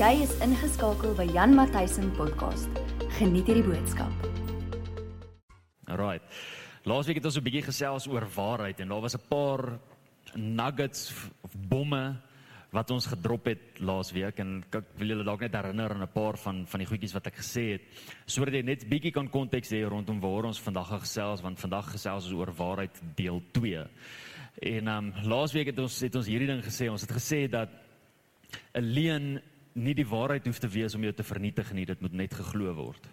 Jy is ingeskakel by Jan Matthysen podcast. Geniet hierdie boodskap. Alright. Laasweek het ons 'n bietjie gesels oor waarheid en daar was 'n paar nuggets of bomme wat ons gedrop het laasweek en ek wil julle dalk net herinner aan 'n paar van van die goedjies wat ek gesê het sodat jy net bietjie kan konteks hê rondom waar ons vandag gesels want vandag gesels ons oor waarheid deel 2. En ehm um, laasweek het ons het ons hierdie ding gesê. Ons het gesê dat 'n leuen nie die waarheid hoef te wees om jou te vernietig nie, dit moet net geglo word.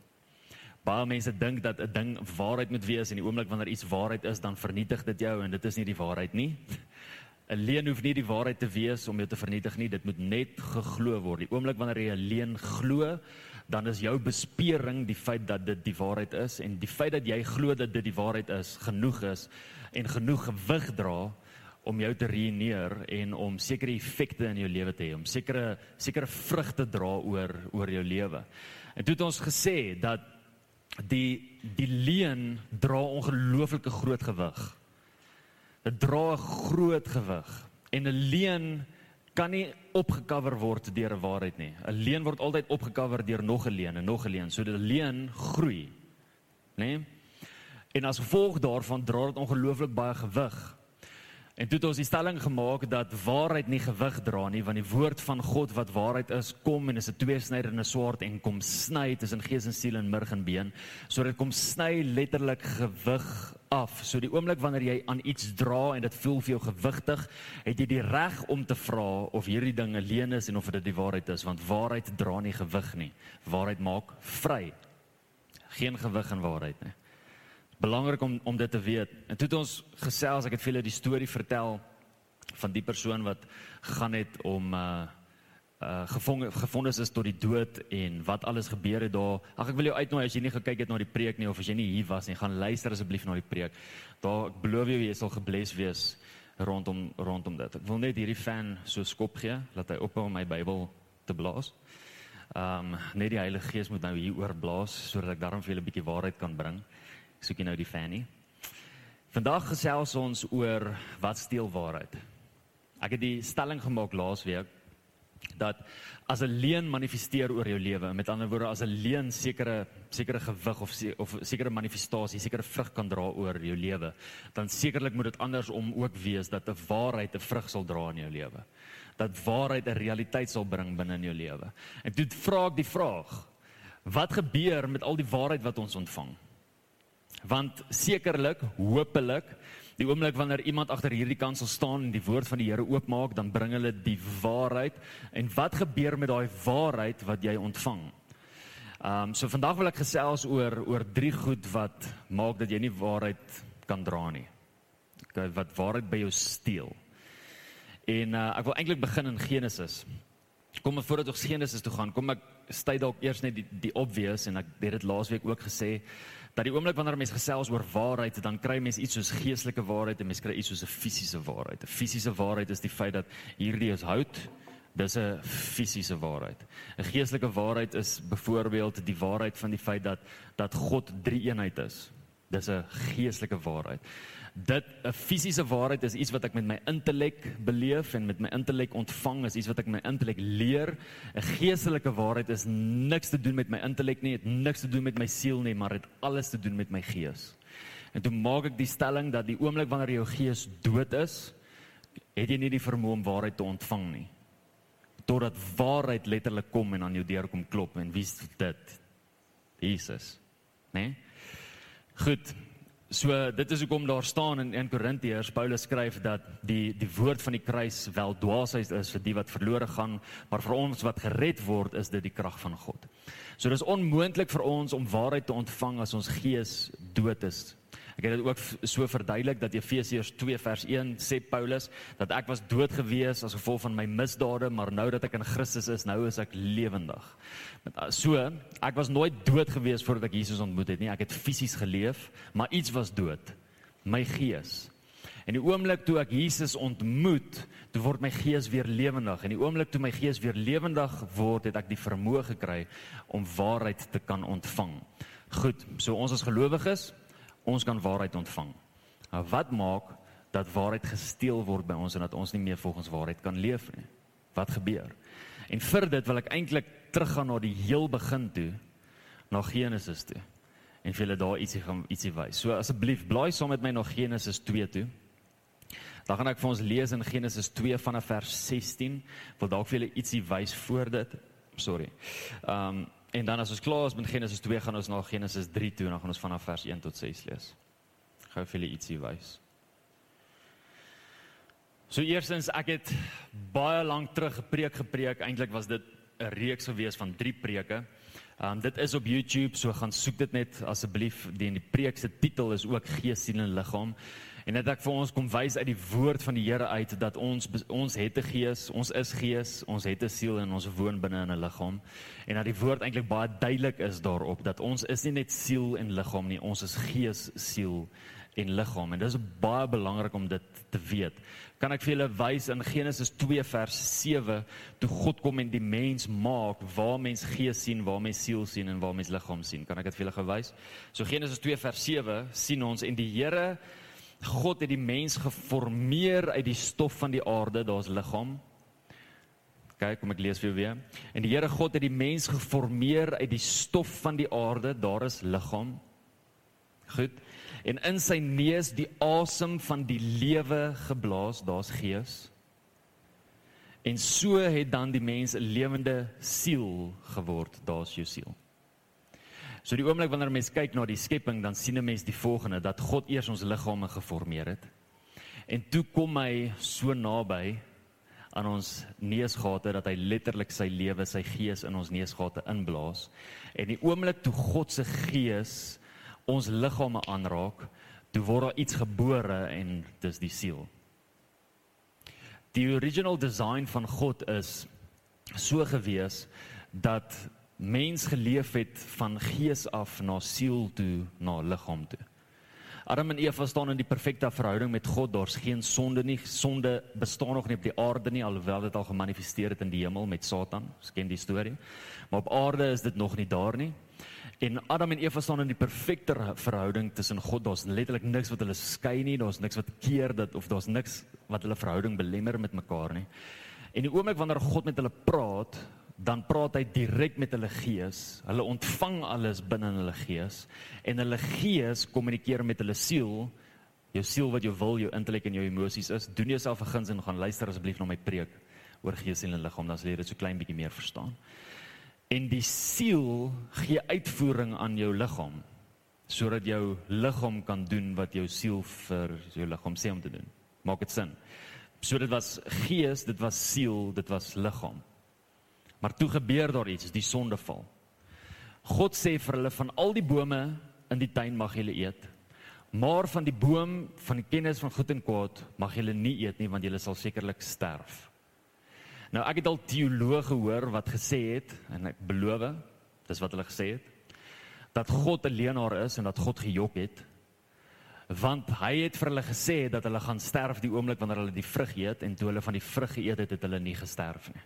Baie mense dink dat 'n ding waarheid moet wees en die oomblik wanneer iets waarheid is, dan vernietig dit jou en dit is nie die waarheid nie. 'n Leuen hoef nie die waarheid te wees om jou te vernietig nie, dit moet net geglo word. Die oomblik wanneer jy 'n leuen glo, dan is jou bespering die feit dat dit die waarheid is en die feit dat jy glo dat dit die waarheid is, genoeg is en genoeg gewig dra om jou te ruïneer en om sekere effekte in jou lewe te hê, om sekere sekere vrugte dra oor oor jou lewe. En toe het ons gesê dat die die leuen dra ongelooflike groot gewig. Dit dra 'n groot gewig en 'n leuen kan nie opgekover word deur 'n waarheid nie. 'n Leuen word altyd opgekover deur nog 'n leuen en nog 'n leuen, so die leuen groei. Né? Nee? En as gevolg daarvan dra dit ongelooflik baie gewig. En toe het ons die stelling gemaak dat waarheid nie gewig dra nie, want die woord van God wat waarheid is, kom en is 'n tweesnydende swaard en kom sny tussen gees en siel en murg en been. So dit kom sny letterlik gewig af. So die oomblik wanneer jy aan iets dra en dit voel vir jou gewigtig, het jy die reg om te vra of hierdie ding alleen is en of dit die waarheid is, want waarheid dra nie gewig nie. Waarheid maak vry. Geen gewig in waarheid nie belangrik om om dit te weet. En toe het ons gesels, ek het vir julle die storie vertel van die persoon wat gaan het om uh uh gevang gevind is tot die dood en wat alles gebeur het daar. Ag ek wil jou uitnooi as jy nie gekyk het na die preek nie of as jy nie hier was nie, gaan luister asseblief na die preek. Daar ek belowe jou jy sal gebless wees rondom rondom dit. Ek wil net hierdie fan so skop gee dat hy ophou om my Bybel te blaas. Ehm um, net die Heilige Gees moet nou hier oor blaas sodat ek daarom vir julle 'n bietjie waarheid kan bring. Ek soek nou die Fanny. Vandag gesels ons oor wat steel waarheid. Ek het die stelling gemaak laasweek dat as 'n leuen manifesteer oor jou lewe, met ander woorde as 'n leuen sekere sekere gewig of of sekere manifestasie, sekere vrug kan dra oor jou lewe, dan sekerlik moet dit andersom ook wees dat 'n waarheid 'n vrug sal dra in jou lewe. Dat waarheid 'n realiteit sal bring binne in jou lewe. En toe vra ek die vraag: Wat gebeur met al die waarheid wat ons ontvang? Want sekerlik, hopelik, die oomblik wanneer iemand agter hierdie kant sal staan en die woord van die Here oopmaak, dan bring hulle die waarheid. En wat gebeur met daai waarheid wat jy ontvang? Ehm um, so vandag wil ek gesels oor oor drie goed wat maak dat jy nie waarheid kan dra nie. Okay, wat waarheid by jou steel. En uh, ek wil eintlik begin in Genesis. Kom maar voordat ons Genesis toe gaan, kom ek stay dalk eers net die die obvious en ek het dit laasweek ook gesê dat die oomblik wanneer mense gesels oor waarheid, dan kry mense iets soos geestelike waarheid en mense kry iets soos 'n fisiese waarheid. 'n Fisiese waarheid is die feit dat hierdie is hout. Dis 'n fisiese waarheid. 'n Geestelike waarheid is byvoorbeeld die waarheid van die feit dat dat God drie eenheid is. Dis 'n geestelike waarheid dit 'n fisiese waarheid is iets wat ek met my intellek beleef en met my intellek ontvang is iets wat ek met my intellek leer. 'n Geestelike waarheid is niks te doen met my intellek nie, het niks te doen met my siel nie, maar het alles te doen met my gees. En toe maak ek die stelling dat die oomblik wanneer jou gees dood is, het jy nie die vermoë om waarheid te ontvang nie. Totdat waarheid letterlik kom en aan jou deur kom klop en wie's dit? Jesus. Né? Nee? Goed, So dit is hoekom daar staan in 1 Korintiërs Paulus skryf dat die die woord van die kruis wel dwaasheid is vir die wat verlore gaan, maar vir ons wat gered word is dit die krag van God. So dis onmoontlik vir ons om waarheid te ontvang as ons gees dood is. Ek het dit ook so verduidelik dat Efesiërs 2 vers 1 sê Paulus dat ek was dood gewees as gevolg van my misdade, maar nou dat ek in Christus is, nou is ek lewendig. Met so, ek was nooit dood gewees voordat ek Jesus ontmoet het nie. Ek het fisies geleef, maar iets was dood. My gees. En die oomblik toe ek Jesus ontmoet, toe word my gees weer lewendig. En die oomblik toe my gees weer lewendig word, het ek die vermoë gekry om waarheid te kan ontvang. Goed, so ons as gelowiges, ons kan waarheid ontvang. Maar wat maak dat waarheid gesteel word by ons en dat ons nie meer volgens waarheid kan leef nie? Wat gebeur? En vir dit wil ek eintlik teruggaan na die heel begin toe, na Genesis toe. En vir julle daar ietsie gaan ietsie wys. So asseblief blaai saam met my na Genesis 2 toe. Dan gaan ek vir ons lees in Genesis 2 vanaf vers 16. Wil dalk vir julle ietsie wys voor dit. Sorry. Ehm um, en dan as ons klaar is met Genesis 2 gaan ons na Genesis 3 toe en dan gaan ons vanaf vers 1 tot 6 lees. Gou vir julle ietsie wys. So eerstens ek het baie lank terug gepreek gepreek. Eintlik was dit 'n reeks gewees van 3 preke. Um dit is op YouTube, so gaan soek dit net asseblief. Die die preek se titel is ook Gees, siel en liggaam. En dit ek vir ons kom wys uit die woord van die Here uit dat ons ons het 'n gees, ons is gees, ons het 'n siel en ons woon binne in 'n liggaam. En dat die woord eintlik baie duidelik is daarop dat ons is nie net siel en liggaam nie, ons is gees, siel en liggaam. En dit is baie belangrik om dit te weet kan ek vir julle wys in Genesis 2 vers 7 toe God kom en die mens maak waar mens gees sien, waar mens siel sien en waar mens liggaam sien. Kan ek dit vir julle gewys? So Genesis 2 vers 7 sien ons en die Here God het die mens geformeer uit die stof van die aarde, daar's liggaam. Kyk, kom ek lees vir jou weer. En die Here God het die mens geformeer uit die stof van die aarde, daar is liggaam. Goed en in sy neus die asem van die lewe geblaas, daar's gees. En so het dan die mens 'n lewende siel geword, daar's jou siel. So die oomblik wanneer mens kyk na die skepping, dan sien 'n mens die volgende dat God eers ons liggame geformeer het. En toe kom hy so naby aan ons neusgate dat hy letterlik sy lewe, sy gees in ons neusgate inblaas. En die oomblik toe God se gees ons liggame aanraak, toe word daar iets gebore en dis die siel. Die original design van God is so gewees dat mens geleef het van gees af na siel toe na liggaam toe. Adam en Eva staan in die perfekte verhouding met God. Daar's geen sonde nie. Sonde bestaan nog nie op die aarde nie alhoewel dit al gemanifesteer het in die hemel met Satan. Ons ken die storie. Maar op aarde is dit nog nie daar nie. En Adam en Eva staan in die perfekte verhouding tussen God. Daar's letterlik niks wat hulle skei nie. Daar's niks wat keer dit of daar's niks wat hulle verhouding belemmer met mekaar nie. En die oomblik wanneer God met hulle praat, dan praat hy direk met hulle gees. Hulle ontvang alles binne in hulle gees en hulle gees kommunikeer met hulle siel. Jou siel wat jou wil, jou intellek en jou emosies is. Doen jouself 'n guns en gaan luister asseblief na my preek oor gees en liggaam, dan sal jy dit so klein bietjie meer verstaan en die siel gee uitvoering aan jou liggaam sodat jou liggaam kan doen wat jou siel vir jou liggaam sê om te doen. Maak dit sin? So dit was gees, dit was siel, dit was liggaam. Maar toe gebeur daar iets, die sondeval. God sê vir hulle van al die bome in die tuin mag julle eet. Maar van die boom van die kennis van goed en kwaad mag julle nie eet nie want julle sal sekerlik sterf. Nou ek het al teoloë gehoor wat gesê het en ek beloof, dis wat hulle gesê het, dat God 'n leenaar is en dat God gejok het. Want hy het vir hulle gesê dat hulle gaan sterf die oomblik wanneer hulle die vrug eet en toe hulle van die vrug geëet het, het hulle nie gesterf nie.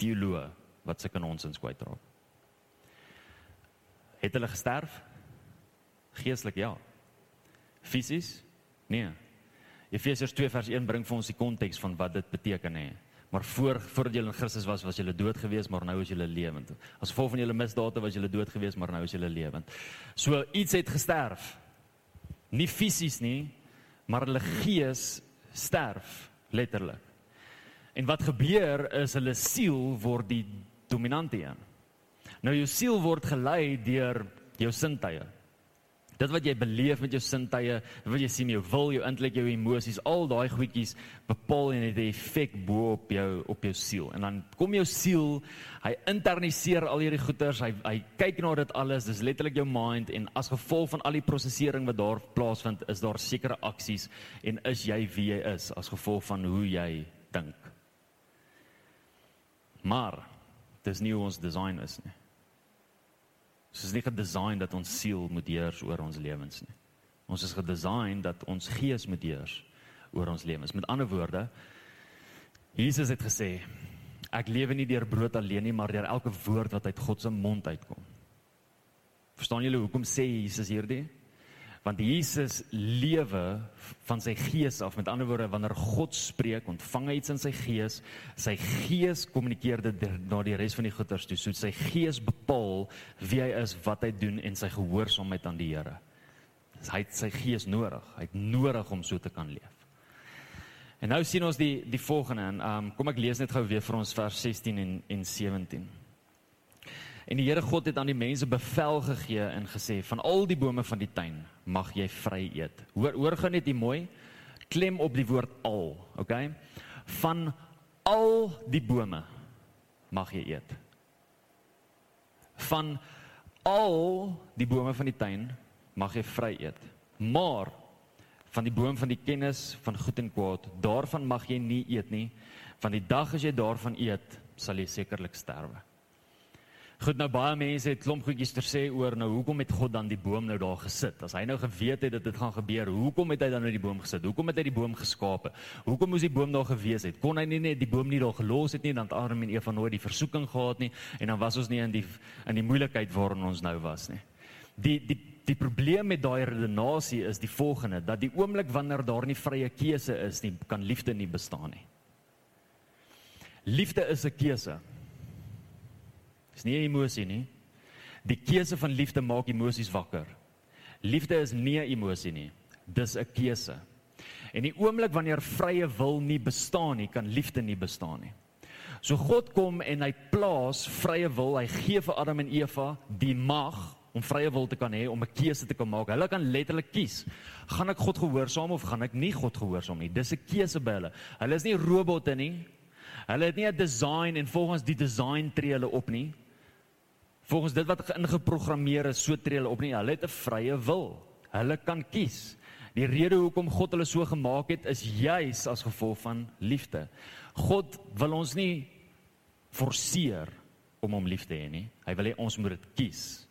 Teoloë wat se kanonsins kwyt raak. Het hulle gesterf? Geestelik ja. Fisies? Nee. Efesiërs 2 vers 1 bring vir ons die konteks van wat dit beteken hè. Maar voor voordat julle in Christus was, was julle dood geweest, maar nou is julle lewend. As gevolg van julle misdade was julle dood geweest, maar nou is julle lewend. So iets het gesterf. Nie fisies nie, maar hulle gees sterf letterlik. En wat gebeur is hulle siel word die dominante een. Nou jou siel word gelei deur jou sintuie. Dit wat jy beleef met jou sintuie, wat jy sien, jou wil, jou intellek, jou emosies, al daai goedjies bepaal en het 'n effek bo op jou op jou siel. En dan kom jou siel, hy internaliseer al hierdie goeters, hy hy kyk na dit alles, dis letterlik jou mind en as gevolg van al die prosesering wat daar plaasvind, is daar sekere aksies en is jy wie jy is as gevolg van hoe jy dink. Maar dis nie hoe ons design is nie. Ons is nie gedesign dat ons siel moet heers oor ons lewens nie. Ons is gedesign dat ons gees moet heers oor ons lewens. Met ander woorde, Jesus het gesê, ek lewe nie deur brood alleen nie, maar deur elke woord wat uit God se mond uitkom. Verstaan julle hoekom sê Jesus hierdie? Want Jesus lewe van sy gees af. Met ander woorde, wanneer God spreek, ontvang hy iets in sy gees. Sy gees kommunikeer dit na die res van die goeters toe. So sy gees bepaal wie hy is, wat hy doen en sy gehoorsaamheid aan die Here. Hy het sy gees nodig. Hy het nodig om so te kan leef. En nou sien ons die die volgende en um, kom ek lees net gou weer vir ons vers 16 en en 17. En die Here God het aan die mense bevel gegee en gesê van al die bome van die tuin mag jy vry eet. Hoor hoor gou net hier mooi. Klem op die woord al, okay? Van al die bome mag jy eet. Van al die bome van die tuin mag jy vry eet. Maar van die boom van die kennis van goed en kwaad, daarvan mag jy nie eet nie. Van die dag as jy daarvan eet, sal jy sekerlik sterwe. Goed nou baie mense het klomp goedjies ter sê oor nou hoekom het God dan die boom nou daar gesit? As hy nou geweet het dat dit gaan gebeur, hoekom het hy dan nou die boom gesit? Hoekom het hy die boom geskape? Hoekom moes die boom daar gewees het? Kon hy nie net die boom nie daar gelos het nie dan Adam en Eva nooit die versoeking gehad nie en dan was ons nie in die in die moeilikheid waarin ons nou was nie. Die die die probleem met daai redenasie is die volgende dat die oomblik wanneer daar nie vrye keuse is nie, kan liefde nie bestaan nie. Liefde is 'n keuse. Dis nie 'n emosie nie. Die keuse van liefde maak emosies wakker. Liefde is nie 'n emosie nie. Dis 'n keuse. En die oomblik wanneer vrye wil nie bestaan nie, kan liefde nie bestaan nie. So God kom en hy plaas vrye wil. Hy gee vir Adam en Eva die mag om vrye wil te kan hê om 'n keuse te kan maak. Hulle kan letterlik kies. Gaan ek God gehoorsaam of gaan ek nie God gehoorsaam nie? Dis 'n keuse by hulle. Hulle is nie robotte nie. Hulle het nie 'n design en volgens die design tree hulle op nie. Volgens dit wat ingeprogrammeer is, so tree hulle op nie. Hulle het 'n vrye wil. Hulle kan kies. Die rede hoekom God hulle so gemaak het, is juis as gevolg van liefde. God wil ons nie forceer om hom lief te hê nie. Hy wil hê ons moet dit kies.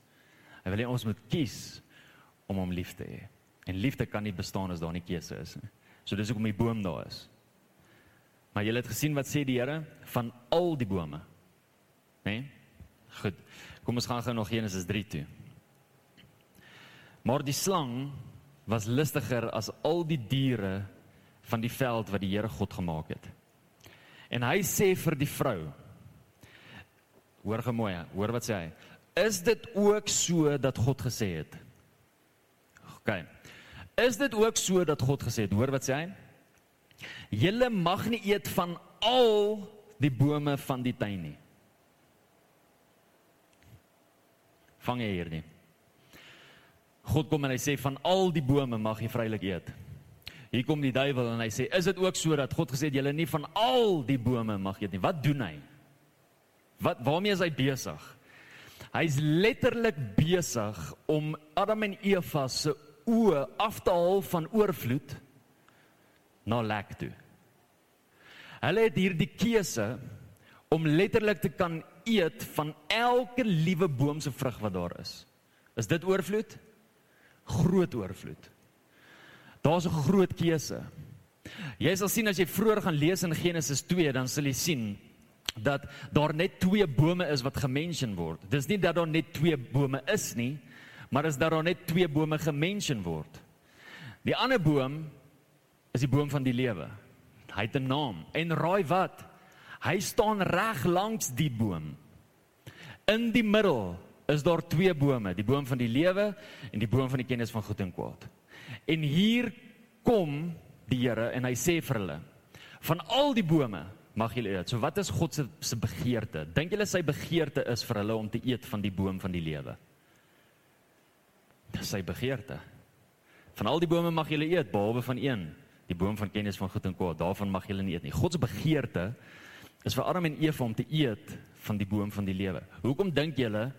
Hy wil hê ons moet kies om hom lief te hê. En liefde kan nie bestaan as daar nie keuse is nie. So dis hoekom die boom daar is. Maar jy het gesien wat sê die Here van al die bome. Né? Nee? Goed. Kom ons gaan gou nog Genesis 3 toe. Maar die slang was listiger as al die diere van die veld wat die Here God gemaak het. En hy sê vir die vrou: Hoor gemooi, hoor wat sê hy? Is dit ook so dat God gesê het? OK. Is dit ook so dat God gesê het? Hoor wat sê hy? Julle mag nie eet van al die bome van die tuin nie. Vang jy hierdie. God kom en hy sê van al die bome mag jy vrylik eet. Hier kom die duiwel en hy sê is dit ook so dat God gesê het julle nie van al die bome mag eet nie. Wat doen hy? Wat waarmee is hy besig? Hy's letterlik besig om Adam en Eva se oë af te haal van oorvloed na lek toe. Hulle het hierdie keuse om letterlik te kan eet van elke liewe boom se vrug wat daar is. Is dit oorvloed? Groot oorvloed. Daar's 'n groot keuse. Jy sal sien as jy vroeër gaan lees in Genesis 2, dan sal jy sien dat daar net twee bome is wat gemention word. Dis nie dat daar net twee bome is nie, maar is dat daar net twee bome gemention word. Die ander boom is die boom van die lewe. Hy het 'n naam. En raai wat? Hy staan reg langs die boom. In die middel is daar twee bome, die boom van die lewe en die boom van die kennis van goed en kwaad. En hier kom die Here en hy sê vir hulle: "Van al die bome mag julle eet." So wat is God se se begeerte? Dink julle sy begeerte is vir hulle om te eet van die boom van die lewe? Dis sy begeerte. Van al die bome mag julle eet behalwe van een, die boom van kennis van goed en kwaad. Daarvan mag julle nie eet nie. God se begeerte is vir Adam en Eva om te eet van die boom van die lewe. Hoekom dink julle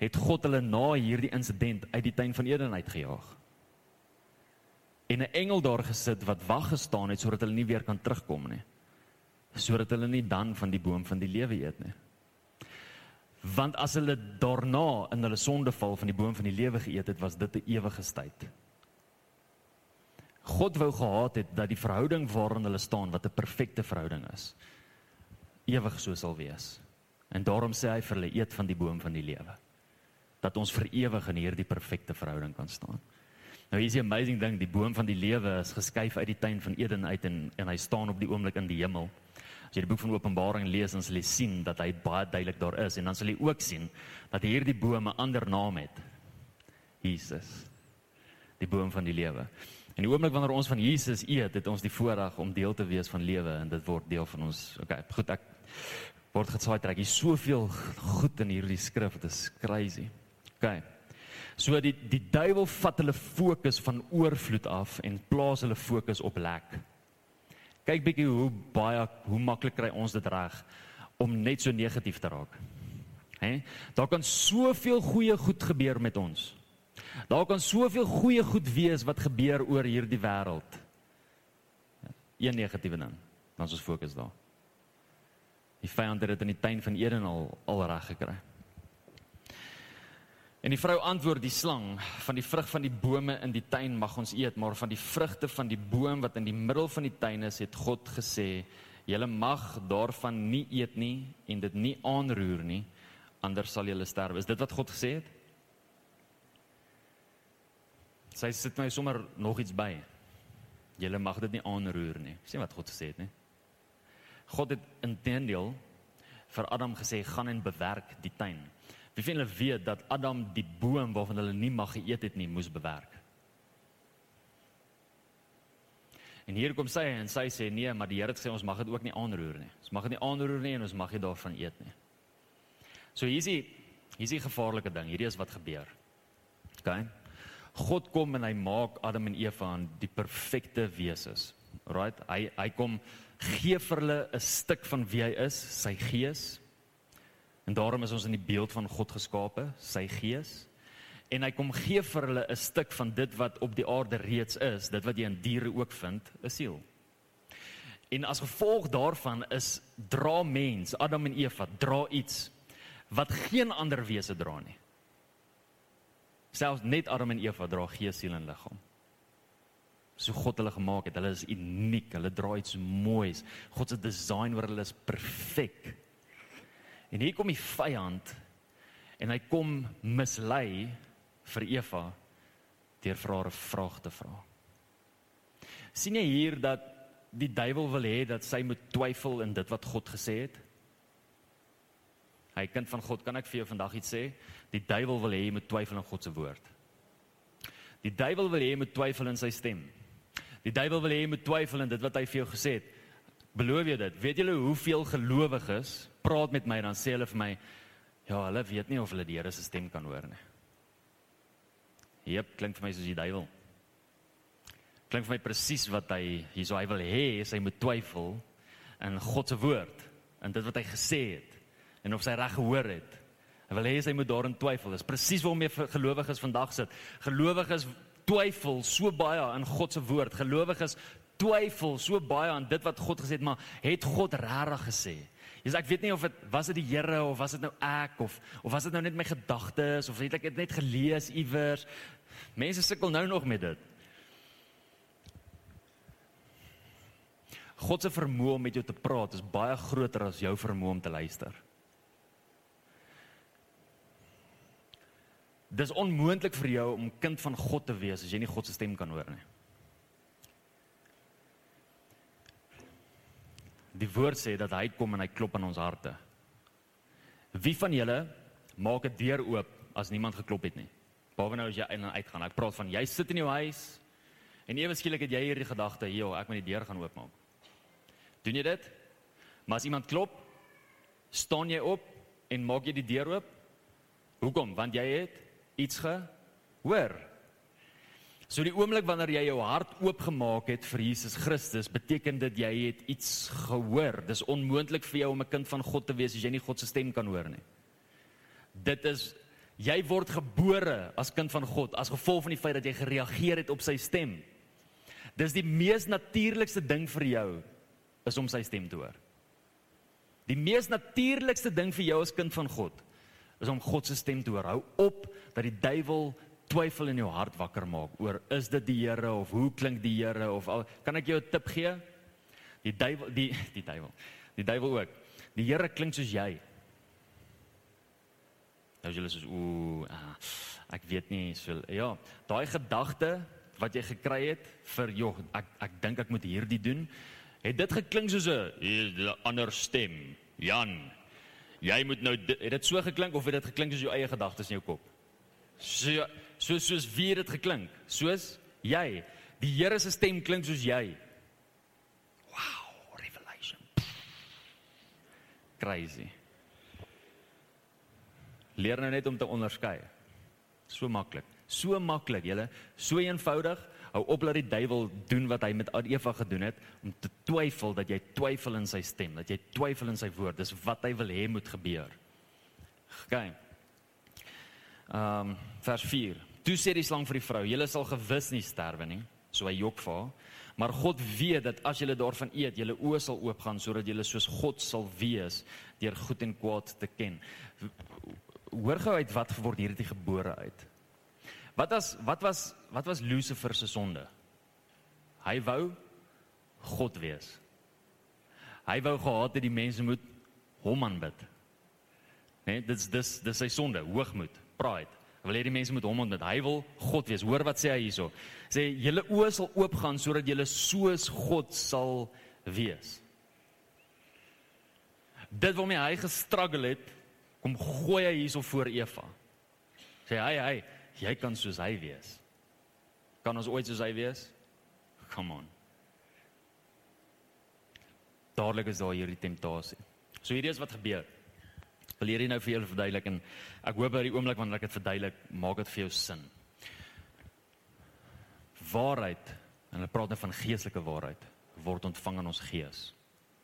het God hulle na hierdie insident uit die tuin van Eden uitgejaag? En 'n engel daar gesit wat wag gestaan het sodat hulle nie weer kan terugkom nie. Sodat hulle nie dan van die boom van die lewe eet nie. Want as hulle daarna in hulle sondeval van die boom van die lewe geëet het, was dit 'n ewige tyd. God wou gehad het dat die verhouding waarin hulle staan wat 'n perfekte verhouding is ewig so sal wees. En daarom sê hy vir hulle eet van die boom van die lewe. Dat ons vir ewig in hierdie perfekte verhouding kan staan. Nou hier is 'n amazing ding, die boom van die lewe is geskuif uit die tuin van Eden uit en en hy staan op die oomblik in die hemel. As jy die boek van Openbaring lees, dan sal jy sien dat hy baie duidelik daar is en dan sal jy ook sien dat hierdie boom 'n ander naam het. Jesus. Die boom van die lewe. En die oomblik wanneer ons van Jesus eet, het ons die voorreg om deel te wees van lewe en dit word deel van ons. Okay, goed, ek word gesaai trek. Hier's soveel goed in hierdie skrif, dit is crazy. Okay. So die die duiwel vat hulle fokus van oorvloed af en plaas hulle fokus op lek. Kyk bietjie hoe baie hoe maklik kry ons dit reg om net so negatief te raak. Hè? Daar kan soveel goeie goed gebeur met ons. Daar kan soveel goeie goed wees wat gebeur oor hierdie wêreld. Een negatiewe ding, dan is ons fokus daar. Die vyand het dit in die tuin van Eden al al reg gekry. En die vrou antwoord die slang: "Van die vrug van die bome in die tuin mag ons eet, maar van die vrugte van die boom wat in die middel van die tuin is, het God gesê: Julle mag daarvan nie eet nie en dit nie aanroer nie, anders sal julle sterf." Is dit wat God gesê het? Sy sit my sommer nog iets by. Julle mag dit nie aanroer nie. Sien wat God gesê het, nie? God het intendeel vir Adam gesê: "Gaan en bewerk die tuin." Wie van julle weet dat Adam die boom waarvan hulle nie mag geëet het nie, moes bewerk? En hier kom sy en sy sê nee, maar die Here het gesê ons mag dit ook nie aanroer nie. Ons mag dit nie aanroer nie en ons mag nie daarvan eet nie. So hier is die hier is die gevaarlike ding. Hierdie is wat gebeur. OK. God kom en hy maak Adam en Eva aan die perfekte wesens. Right? Hy hy kom gee vir hulle 'n stuk van wie hy is, sy gees, En daarom is ons in die beeld van God geskape, sy gees. En hy kom gee vir hulle 'n stuk van dit wat op die aarde reeds is, dit wat jy in diere ook vind, 'n siel. En as gevolg daarvan is dra mens, Adam en Eva, dra iets wat geen ander wese dra nie. Selfs net Adam en Eva dra gees, siel en liggaam. So God hulle gemaak het, hulle is uniek, hulle dra iets moois. God se design oor hulle is perfek. En hier kom die vyand en hy kom mislei vir Eva deur vir haar 'n vraag te vra. sien jy hier dat die duiwel wil hê dat sy moet twyfel in dit wat God gesê het? Hy kind van God, kan ek vir jou vandag iets sê? Die duiwel wil hê jy moet twyfel in God se woord. Die duiwel wil hê jy moet twyfel in sy stem. Die duiwel wil hê jy moet twyfel in dit wat hy vir jou gesê het. Beloof jy dit? Weet julle hoeveel gelowiges praat met my dan sê hulle vir my ja, hulle weet nie of hulle die Here se stem kan hoor nie. Jep, klink vir my soos die duiwel. Klink vir my presies wat hy hierso hy wil hê, hy moet twyfel in God se woord, in dit wat hy gesê het en of sy reg gehoor het. Hy wil hê hy moet daarin twyfel. Dis presies waarom jy gelowiges vandag sit. Gelowiges twyfel so baie in God se woord. Gelowiges twyfel so baie aan dit wat God gesê het, maar het God regtig gesê? Jesus ek weet nie of dit was dit die Here of was dit nou ek of of was dit nou net my gedagtes of het ek dit net gelees iewers. Mense sukkel nou nog met dit. God se vermoë om met jou te praat is baie groter as jou vermoë om te luister. Dis onmoontlik vir jou om kind van God te wees as jy nie God se stem kan hoor nie. Die woord sê dat hy kom en hy klop aan ons harte. Wie van julle maak 'n deur oop as niemand geklop het nie? Behalwe nou as jy in en uit gaan. Ek praat van jy sit in jou huis en ewe skielik het jy hierdie gedagte, "Jo, ek moet die deur gaan oopmaak." Doen jy dit? Maar as iemand klop, staan jy op en maak jy die deur oop? Hoekom? Want jy het iets gehoor. So die oomblik wanneer jy jou hart oopgemaak het vir Jesus Christus, beteken dit jy het iets gehoor. Dis onmoontlik vir jou om 'n kind van God te wees as jy nie God se stem kan hoor nie. Dit is jy word gebore as kind van God as gevolg van die feit dat jy gereageer het op sy stem. Dis die mees natuurlikste ding vir jou is om sy stem te hoor. Die mees natuurlikste ding vir jou as kind van God is om God se stem te hoor. Hou op dat die duiwel twyfel in jou hart wakker maak oor is dit die Here of hoe klink die Here of al, kan ek jou 'n tip gee? Die duiwel die die duiwel. Die duiwel ook. Die Here klink soos jy. Nou jy is ooh, ah, ek weet nie so ja, daai gedagte wat jy gekry het vir joh, ek ek dink ek moet hierdie doen, het dit geklink soos 'n ander stem. Jan, jy moet nou het dit so geklink of het dit geklink soos jou eie gedagtes in jou kop? So so soos wie dit geklink? Soos jy. Die Here se stem klink soos jy. Wow, revelation. Crazy. Leer nou net om te onderskei. So maklik. So maklik, julle. So eenvoudig. Hou op dat die duiwel doen wat hy met Eva gedoen het om te twyfel dat jy twyfel in sy stem, dat jy twyfel in sy woord. Dis wat hy wil hê moet gebeur. OK. Ehm um, vers 4. Toe sê die slang vir die vrou: "Julle sal gewis nie sterwe nie." So hy jok vir haar. Maar God weet dat as julle daarvan eet, julle oë sal oopgaan sodat julle soos God sal wees deur goed en kwaad te ken. Hoor gou uit wat word hierdie gebore uit? Wat was wat was wat was Lucifer se sonde? Hy wou God wees. Hy wou gehad het die mense moet hom aanbid. Nee, dis dis dis sy sonde, hoogmoed, pride. Hy wil hê die mense moet hom aanbid. Hy wil God wees. Hoor wat sê hy hierso? Sê julle oë sal oopgaan sodat julle soos God sal wees. Dit waarmee hy gestruggle het, kom gooi hy hierso voor Eva. Sê hy hy, jy kan soos hy wees. Kan ons ooit soos hy wees? Come on. Dadelik is daar hierdie temptasie. So hierdie is wat gebeur. Wil hierdie nou vir julle verduidelik en ek hoop by die oomblik wanneer ek dit verduidelik, maak dit vir jou sin. Waarheid, en hulle praat nou van geestelike waarheid, word ontvang in ons gees,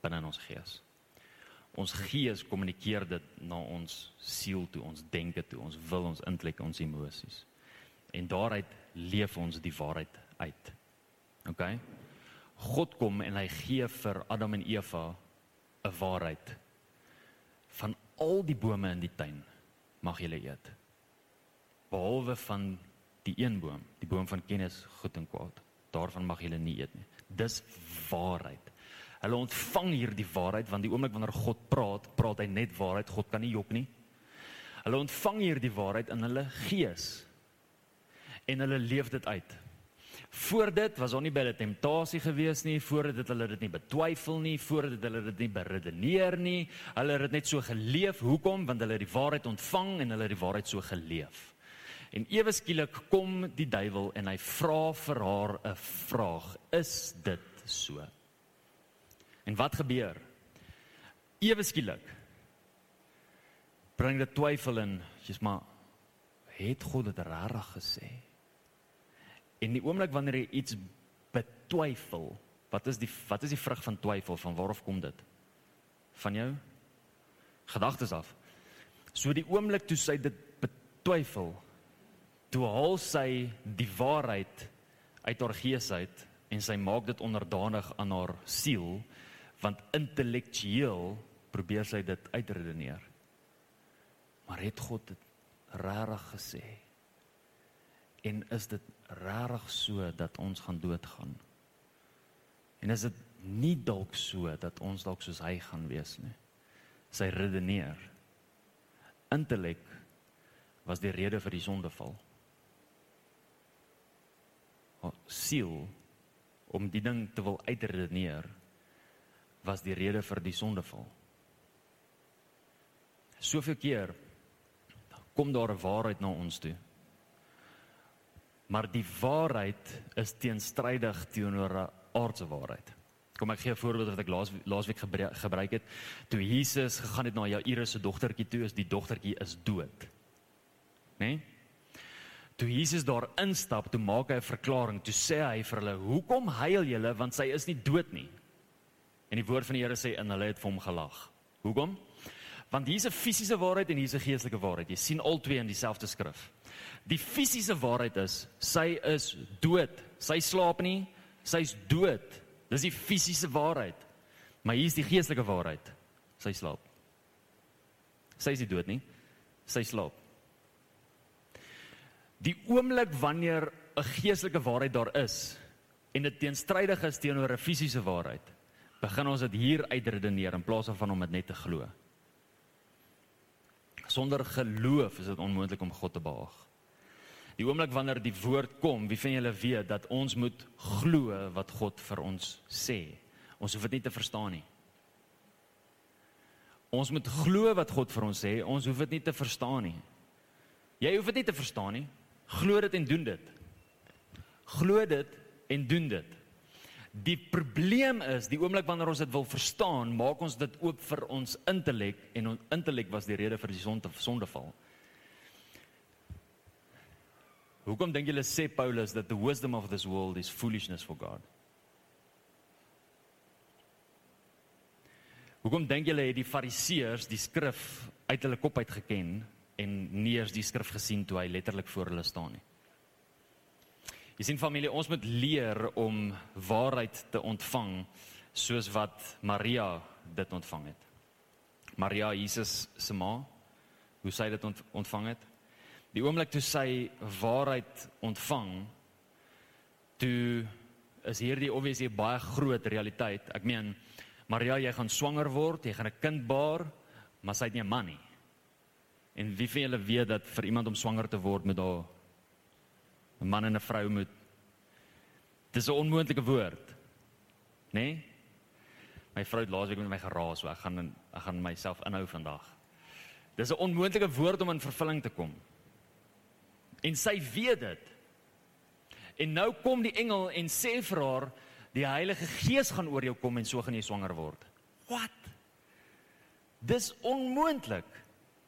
binne in ons gees. Ons gees kommunikeer dit na ons siel toe, ons denke toe, ons wil, ons intellek, ons emosies. En daaruit leef ons die waarheid uit. OK? God kom en hy gee vir Adam en Eva 'n waarheid al die bome in die tuin mag julle eet. Behalwe van die een boom, die boom van kennis goed en kwaad. Daarvan mag julle nie eet nie. Dis waarheid. Hulle ontvang hierdie waarheid want die oomblik wanneer God praat, praat hy net waarheid. God kan nie jok nie. Hulle ontvang hierdie waarheid in hulle gees en hulle leef dit uit. Voor dit was daar nie baie temptasie gewees nie, voor dit hulle dit nie betwyfel nie, voor dit hulle dit nie beredeneer nie. Hulle het dit net so geleef. Hoekom? Want hulle het die waarheid ontvang en hulle het die waarheid so geleef. En ewe skielik kom die duiwel en hy vra vir haar 'n vraag: Is dit so? En wat gebeur? Ewe skielik bring dit twyfel in. Jy's maar het God dit regtig gesê? En die oomblik wanneer jy iets betwyfel, wat is die wat is die vrug van twyfel? Van waar af kom dit? Van jou gedagtes af. So die oomblik toe sy dit betwyfel, toe haal sy die waarheid uit haar gees uit en sy maak dit onderdanig aan haar siel want intellektueel probeer sy dit uitredeneer. Maar het God dit regtig gesê? En is dit regtig so dat ons gaan doodgaan? En is dit nie dalk so dat ons dalk soos hy gaan wees nie? Sy redeneer. Intellek was die rede vir die sondeval. O siel om die ding te wil uitredeneer was die rede vir die sondeval. Soveel keer kom daar 'n waarheid na ons toe. Maar die waarheid is teenstrydig teenoor 'n aardse waarheid. Kom ek gee 'n voorbeeld wat ek laas laasweek gebruik het. Toe Jesus gegaan het na Jairus se dogtertjie toe, is die dogtertjie is dood. Né? Nee? Toe Jesus daar instap, toe maak hy 'n verklaring. Toe sê hy vir hulle: "Hoekom huil julle want sy is nie dood nie?" En die woord van die Here sê en hulle het vir hom gelag. Hoekom? Want hier's 'n fisiese waarheid en hier's 'n geestelike waarheid. Jy sien albei in dieselfde skrif. Die fisiese waarheid is sy is dood. Sy slaap nie. Sy's dood. Dis die fisiese waarheid. Maar hier's die geestelike waarheid. Sy slaap. Sy is nie dood nie. Sy slaap. Die oomblik wanneer 'n geestelike waarheid daar is en dit teenstrydig is teenoor 'n fisiese waarheid, begin ons dit hier uitredeneer in plaas van om dit net te glo. Sonder geloof is dit onmoontlik om God te behaag. Die oomblik wanneer die woord kom, wie van julle weet dat ons moet glo wat God vir ons sê. Ons hoef dit nie te verstaan nie. Ons moet glo wat God vir ons sê, ons hoef dit nie te verstaan nie. Jy hoef dit nie te verstaan nie. Glo dit en doen dit. Glo dit en doen dit. Die probleem is, die oomblik wanneer ons dit wil verstaan, maak ons dit oop vir ons intellek en ons intellek was die rede vir die sonde sondeval. Hoekom dink julle sê Paulus dat the wisdom of this world is foolishness for God? Hoekom dink julle het die fariseërs die skrif uit hulle kop uit geken en nie eers die skrif gesien toe hy letterlik voor hulle staan nie? Jy sien familie, ons moet leer om waarheid te ontvang soos wat Maria dit ontvang het. Maria Jesus se ma, hoe sy dit ontvang het? Die oomblik toe sy waarheid ontvang, toe is hierdie obviously 'n baie groot realiteit. Ek meen Maria, jy gaan swanger word, jy gaan 'n kind baar, maar sy het nie 'n man nie. En wie van julle weet dat vir iemand om swanger te word met haar 'n man en 'n vrou moet Dis 'n onmoontlike woord. Né? Nee? My vrou het laasweek met my geraas, so ek gaan ek gaan myself inhou vandag. Dis 'n onmoontlike woord om in vervulling te kom. En sy weet dit. En nou kom die engel en sê vir haar die Heilige Gees gaan oor jou kom en so gaan jy swanger word. Wat? Dis onmoontlik.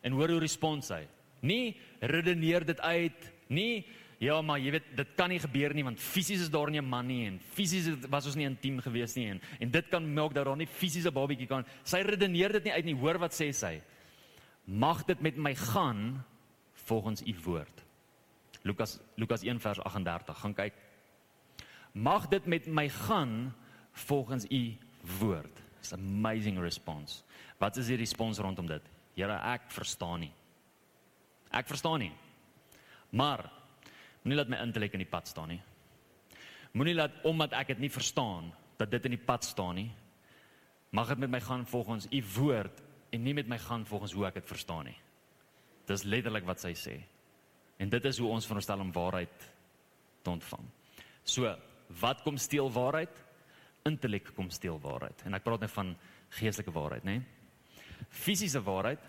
En hoor hoe respons hy. Nie redeneer dit uit, nie ja, maar jy weet dit kan nie gebeur nie want fisies is daar nie 'n man nie en fisies was ons nie intiem gewees nie en en dit kan maak dat daar nie fisiese babietjie kan. Sy redeneer dit nie uit nie. Hoor wat sê sy? Mag dit met my gaan volgens u woord. Lukas Lukas 1 vers 38. Gaan kyk. Mag dit met my gaan volgens u woord. It's amazing response. Wat is die respons rondom dit? Here, ek verstaan nie. Ek verstaan nie. Maar moenie laat my intellek in die pad staan nie. Moenie laat omdat ek dit nie verstaan dat dit in die pad staan nie. Mag dit met my gaan volgens u woord en nie met my gaan volgens hoe ek dit verstaan nie. Dis letterlik wat sy sê. En dit is hoe ons veronderstel om waarheid te ontvang. So, wat kom steel waarheid? Intellek kom steel waarheid. En ek praat net van geestelike waarheid, né? Fisiese waarheid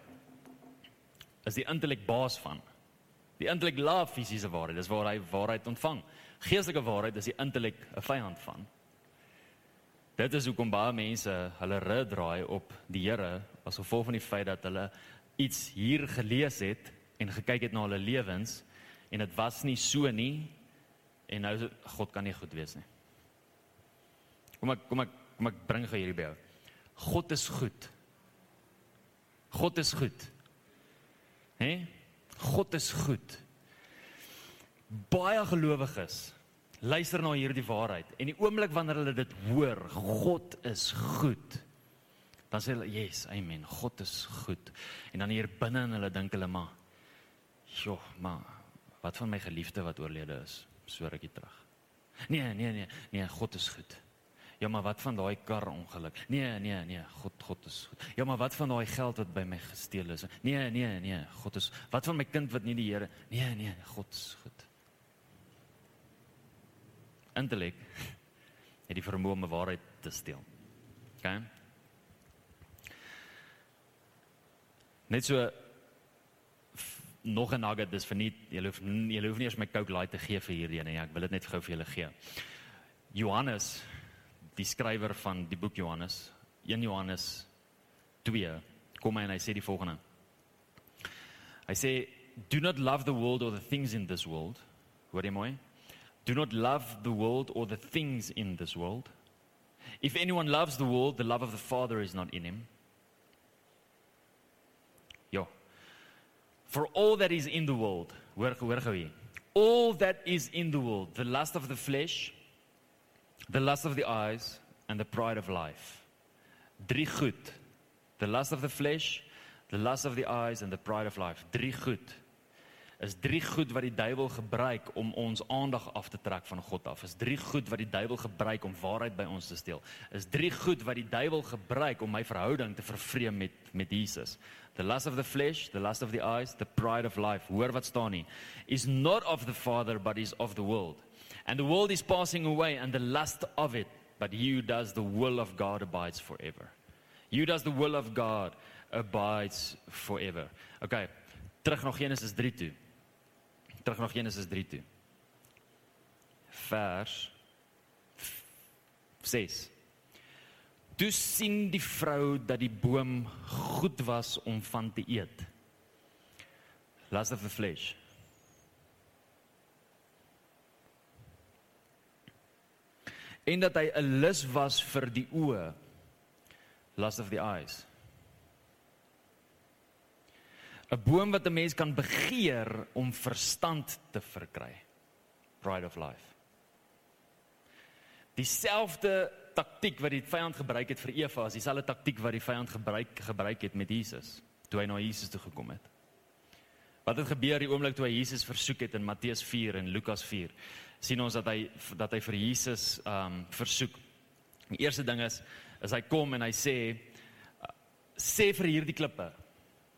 is die intellek baas van. Die intellek laat fisiese waarheid, dis waar hy waarheid ontvang. Geestelike waarheid is die intellek 'n vyand van. Dit is hoekom baie mense hulle rug draai op die Here as gevolg van die feit dat hulle iets hier gelees het en gekyk het na hulle lewens en dit was nie so nie en nou God kan nie goed wees nie. Kom ek kom ek kom ek bring gou hierdie by jou. God is goed. God is goed. Hè? God is goed. Baie gelowiges luister na hierdie waarheid en die oomblik wanneer hulle dit hoor, God is goed. Dan sê hulle, "Yes, amen. God is goed." En dan hier binne in hulle dink hulle, "Maar joh, maar wat van my geliefde wat oorlede is so rukkie terug?" Nee, nee, nee, nee, God is goed. Ja, maar wat van daai kar ongeluk? Nee, nee, nee, God God is goed. Ja, maar wat van daai geld wat by my gesteel is? Nee, nee, nee, God is Wat van my kind wat nie die Here? Nee, nee, God is goed. Intellek het die vermoë om waarheid te steel. OK? Net so nog 'n nugget dis vir nie jy hoef jy hoef nie eers my Coke Light te gee vir hierdie nie. Ek wil dit net gou vir julle gee. Johannes die skrywer van die boek Johannes, 1 Johannes 2, kom hy en hy sê die volgende. Hy sê do not love the world or the things in this world. Hoor jy mooi? Do not love the world or the things in this world. If anyone loves the world, the love of the Father is not in him. Ja. For all that is in the world, hoor gou hier. All that is in the world, the lust of the flesh, the lust of the eyes and the pride of life. Drie goed. The lust of the flesh, the lust of the eyes and the pride of life. Drie goed. Is drie goed wat die duiwel gebruik om ons aandag af te trek van God af. Is drie goed wat die duiwel gebruik om waarheid by ons te steel. Is drie goed wat die duiwel gebruik om my verhouding te vervreem met met Jesus. The lust of the flesh, the lust of the eyes, the pride of life. Hoor wat staan nie. Is not of the Father but is of the world. And the world is passing away and the lust of it, but he who does the will of God abides forever. He who does the will of God abides forever. Okay, terug na Genesis 3 toe. Terug na Genesis 3 toe. Vers 6. Toe sien die vrou dat die boom goed was om van te eet. Lust of the flesh. En dat hy 'n lus was vir die oë. Lust of the eyes. 'n Boom wat 'n mens kan begeer om verstand te verkry. Pride of life. Dieselfde taktiek wat die vyand gebruik het vir Eva, is dieselfde taktiek wat die vyand gebruik gebruik het met Jesus toe hy na Jesus toe gekom het. Wat het gebeur die oomblik toe hy Jesus versoek het in Matteus 4 en Lukas 4? Sien ons dat hy dat hy vir Jesus um versoek. Die eerste ding is is hy kom en hy sê sê vir hierdie klippe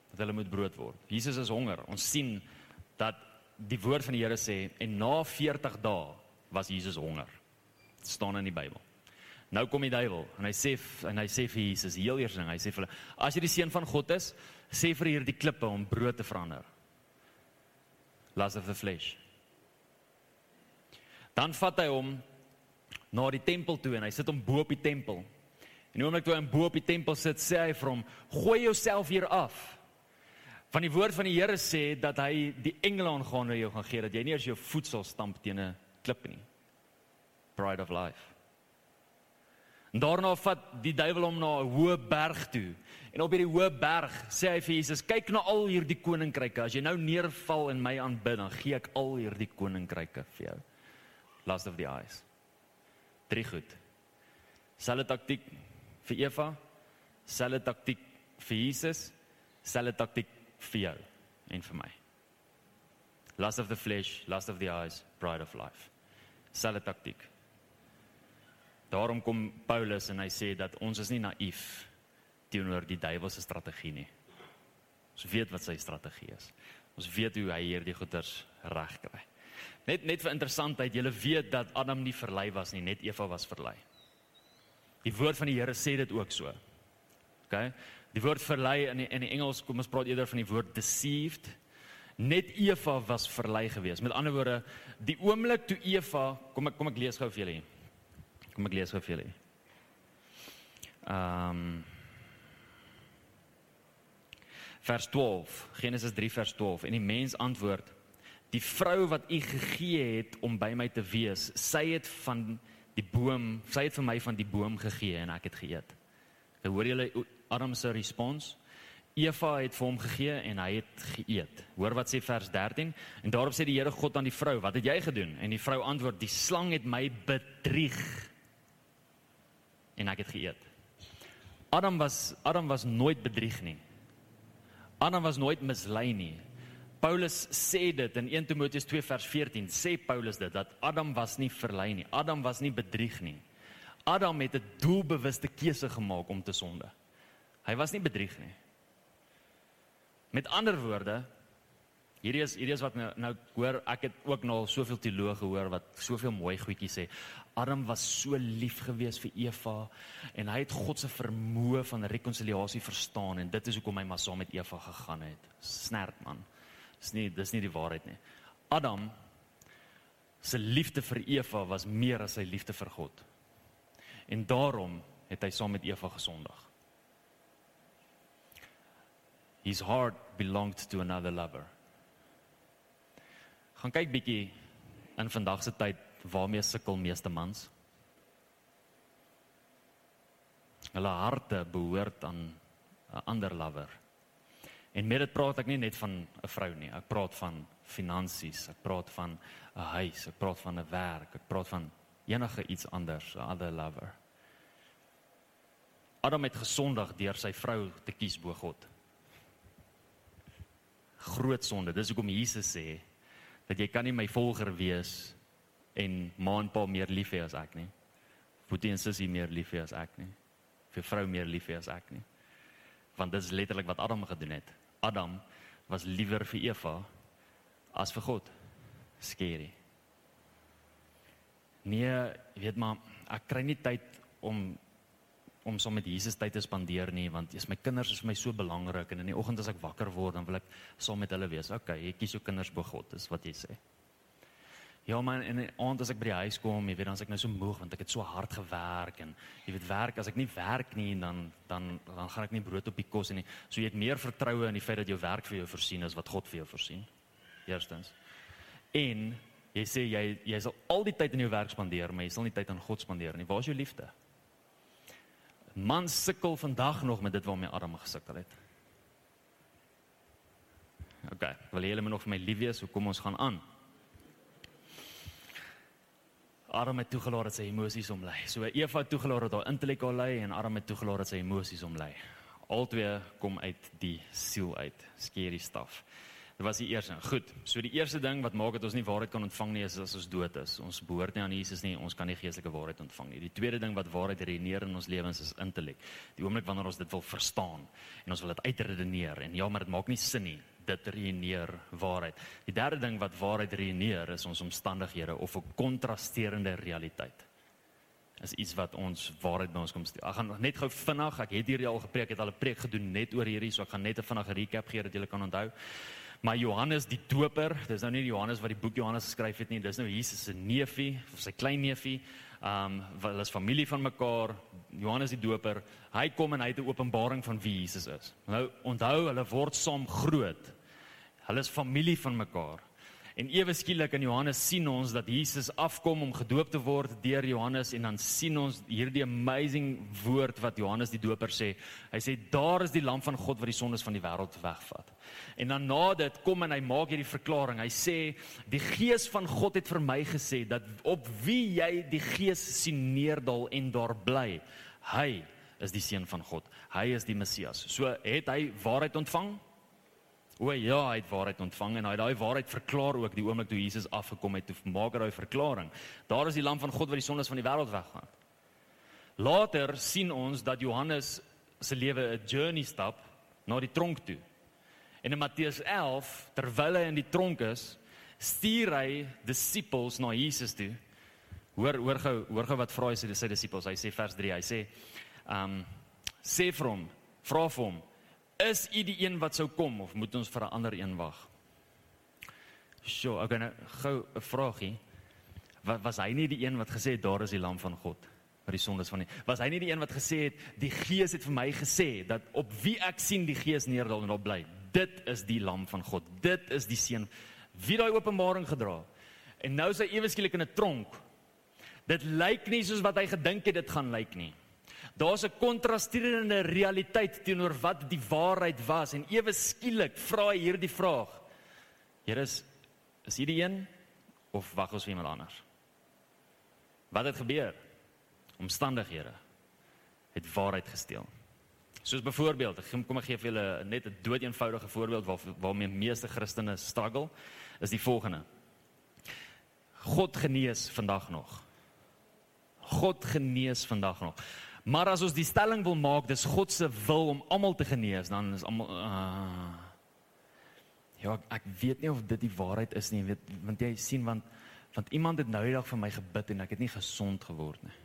dat hulle moet brood word. Jesus is honger. Ons sien dat die woord van die Here sê en na 40 dae was Jesus honger. Dit staan in die Bybel. Nou kom die duiwel en hy sê en hy sê vir Jesus heel eers ding, hy sê vir hulle as jy die seun van God is, sê vir hierdie klippe om brood te verander. Lust of the flesh. Dan vat hy hom na die tempel toe en hy sit hom bo op die tempel. En die oomblik toe hy bo op die tempel sit, sê hy vir hom: "Gooi jouself hier af." Van die woord van die Here sê dat hy die engele aangaande jou gaan gee dat jy nie eers jou voet sal stamp teen 'n klip nie. Pride of life. En daarna vat die duiwel hom na 'n hoë berg toe. En op hierdie hoë berg sê hy vir Jesus: "Kyk na al hierdie koninkryke. As jy nou neerval en my aanbid, dan gee ek al hierdie koninkryke vir jou." Lust of the eyes. Drie goed. Selfe taktiek vir Eva, selfe taktiek vir Jesus, selfe taktiek vir jou en vir my. Lust of the flesh, lust of the eyes, pride of life. Selfe taktiek. Daarom kom Paulus en hy sê dat ons is nie naïef teenoor die duiwel se strategie nie. Ons weet wat sy strategie is. Ons weet hoe hy hierdie goeters regkry. Net net vir interessantheid, julle weet dat Adam nie verlei was nie, net Eva was verlei. Die woord van die Here sê dit ook so. OK? Die woord verlei in die, in die Engels kom ons praat eerder van die woord deceived. Net Eva was verlei geweest. Met ander woorde, die oomblik toe Eva, kom ek kom ek lees gou vir julle hier. Kom ek lees gou vir julle. Ehm um, Vers 12, Genesis 3 vers 12 en die mens antwoord: Die vrou wat u gegee het om by my te wees, sy het van die boom, sy het vir my van die boom gegee en ek het geëet. Ek hoor julle Adam se respons. Eva het vir hom gegee en hy het geëet. Hoor wat sê vers 13? En daarop sê die Here God aan die vrou: "Wat het jy gedoen?" En die vrou antwoord: "Die slang het my bedrieg." en ek het geëet. Adam was Adam was nooit bedrieg nie. Adam was nooit mislei nie. Paulus sê dit in 1 Timoteus 2 vers 14 sê Paulus dit dat Adam was nie verlei nie. Adam was nie bedrieg nie. Adam het 'n doelbewuste keuse gemaak om te sonde. Hy was nie bedrieg nie. Met ander woorde, hierdie is hierdie is wat nou nou hoor ek het ook nou soveel teoloë gehoor wat soveel mooi goedjies sê. Adam was so lief geweest vir Eva en hy het God se vermoë van rekonsiliasie verstaan en dit is hoekom hy maar saam met Eva gegaan het. Snert man. Dis nie dis nie die waarheid nie. Adam se liefde vir Eva was meer as sy liefde vir God. En daarom het hy saam met Eva gesondig. His heart belonged to another lover. Gaan kyk bietjie in vandag se tyd waarmee sukkel meeste mans? Hulle harte behoort aan 'n ander lover. En met dit praat ek nie net van 'n vrou nie. Ek praat van finansies, ek praat van 'n huis, ek praat van 'n werk, ek praat van enige iets anders, 'n ander lover. Adam het gesondig deur sy vrou te kies bo God. Groot sonde. Dis hoekom Jesus sê dat jy kan nie my volger wees en ma en pa meer lief hê as ek nie. Boetie en sussie meer lief hê as ek nie. Vir vrou meer lief hê as ek nie. want dit is letterlik wat Adam gedoen het. Adam was liewer vir Eva as vir God. Scary. Nee, weet maar ek kry nie tyd om om saam met Jesus tyd te spandeer nie want jy's my kinders is vir my so belangrik en in die oggend as ek wakker word dan wil ek saam met hulle wees. OK, jy kies jou kinders bo God, dis wat jy sê. Ja man, en aand as ek by die huis kom, jy weet dan as ek nou so moeg want ek het so hard gewerk en jy weet werk as ek nie werk nie dan dan dan gaan ek nie brood op die kos nie. So jy het meer vertroue in die feit dat jou werk vir jou voorsien is wat God vir jou voorsien. Eerstens. En jy sê jy jy sal al die tyd in jou werk spandeer, maar jy sal nie tyd aan God spandeer nie. Waar is jou liefde? Man sukkel vandag nog met dit waarmee Adam gesukkel het. OK, wil jy hulle nog vir my lief wees? Hoe kom ons gaan aan? Adam het toegelaat dat sy emosies hom lei. So Eva het toegelaat dat haar intellek haar lei en Adam het toegelaat dat sy emosies hom lei. Albei kom uit die siel uit. Scary stuff. Dit was die eerste. Goed. So die eerste ding wat maak dat ons nie waarheid kan ontvang nie is as ons dood is. Ons behoort nie aan Jesus nie. Ons kan nie geestelike waarheid ontvang nie. Die tweede ding wat waarheid redeneer in ons lewens is intellek. Die oomblik wanneer ons dit wil verstaan en ons wil dit uitredeneer en ja, maar dit maak nie sin nie. Dit redeneer waarheid. Die derde ding wat waarheid redeneer is ons omstandighede of 'n kontrasterende realiteit is iets wat ons waarheid by ons kom steel. Ek gaan net gou vinnig, ek het hierdie al gepreek, ek het al 'n preek gedoen net oor hierdie, so ek gaan net 'n vinnige recap gee dat julle kan onthou. Maar Johannes die Doper, dis nou nie Johannes wat die boek Johannes geskryf het nie, dis nou Jesus se neefie of sy klein neefie. Um hulle is familie van mekaar. Johannes die Doper, hy kom en hy het 'n openbaring van wie Jesus is. Nou onthou, hulle word saam groot. Hulle is familie van mekaar. En ewe skielik in Johannes sien ons dat Jesus afkom om gedoop te word deur Johannes en dan sien ons hierdie amazing woord wat Johannes die Doper sê. Hy sê daar is die lam van God wat die sondes van die wêreld wegvat. En dan na dit kom en hy maak hierdie verklaring. Hy sê die gees van God het vir my gesê dat op wie jy die gees sien neerdal en daar bly, hy is die seun van God. Hy is die Messias. So het hy waarheid ontvang? O ja, hy het waarheid ontvang en hy het daai waarheid verklaar ook die oomblik toe Jesus afgekom het, toe maak hy daai verklaring. Daar is die lam van God wat die sondes van die wêreld weggaan. Later sien ons dat Johannes se lewe 'n journey stap na die tronk toe. En in Matteus 11, terwyl hy in die tronk is, stuur hy disippels na Jesus toe. Hoor hoor gou, hoor gou wat vra hy sy, disippels. Hy sê vers 3, hy sê, ehm um, sê vir hom, vra vir hom Is u die een wat sou kom of moet ons vir 'n ander een wag? Sjoe, ek gaan gou 'n vraagie. Was, was hy nie die een wat gesê het daar is die lam van God wat die sondes van nie? Was hy nie die een wat gesê het die Gees het vir my gesê dat op wie ek sien die Gees neerdal en op bly? Dit is die lam van God. Dit is die seun wie daai openbaring gedra. En nou is hy ewe skielik in 'n tronk. Dit lyk nie soos wat hy gedink het dit gaan lyk nie. Daar's 'n kontrasterende realiteit teenoor wat die waarheid was en ewe skielik vra hy hierdie vraag. Here is is hierdie een of wag ons vir iemand anders? Wat het gebeur? Omstandighede het waarheid gesteel. Soos byvoorbeeld, ek kom ek gee vir julle net 'n doeteenvoudige voorbeeld waar waarmee meeste Christene struggle, is die volgende. God genees vandag nog. God genees vandag nog. Maar as ons die stelling wil maak dis God se wil om almal te genees, dan is almal uh, Ja, ek weet nie of dit die waarheid is nie, weet want jy sien want want iemand het nou die dag vir my gebid en ek het nie gesond geword nie.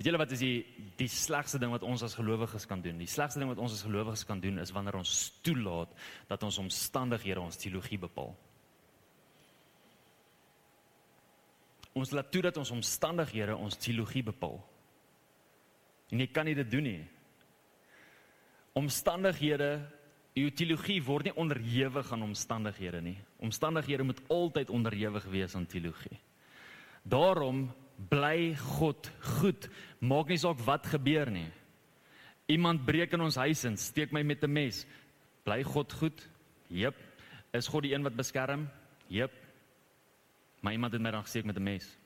Weet julle wat is die die slegste ding wat ons as gelowiges kan doen? Die slegste ding wat ons as gelowiges kan doen is wanneer ons toelaat dat ons omstandighede ons teologie bepaal. Ons laat toe dat ons omstandighede ons teologie bepaal. En jy kan nie dit doen nie. Omstandighede, jou teologie word nie onderhewig aan omstandighede nie. Omstandighede moet altyd onderhewig wees aan teologie. Daarom bly God goed. Maak nie saak wat gebeur nie. Iemand breek in ons huis in, steek my met 'n mes. Bly God goed? Jep. Is God die een wat beskerm? Jep. Maar iemand het my dan gesteek met 'n mes.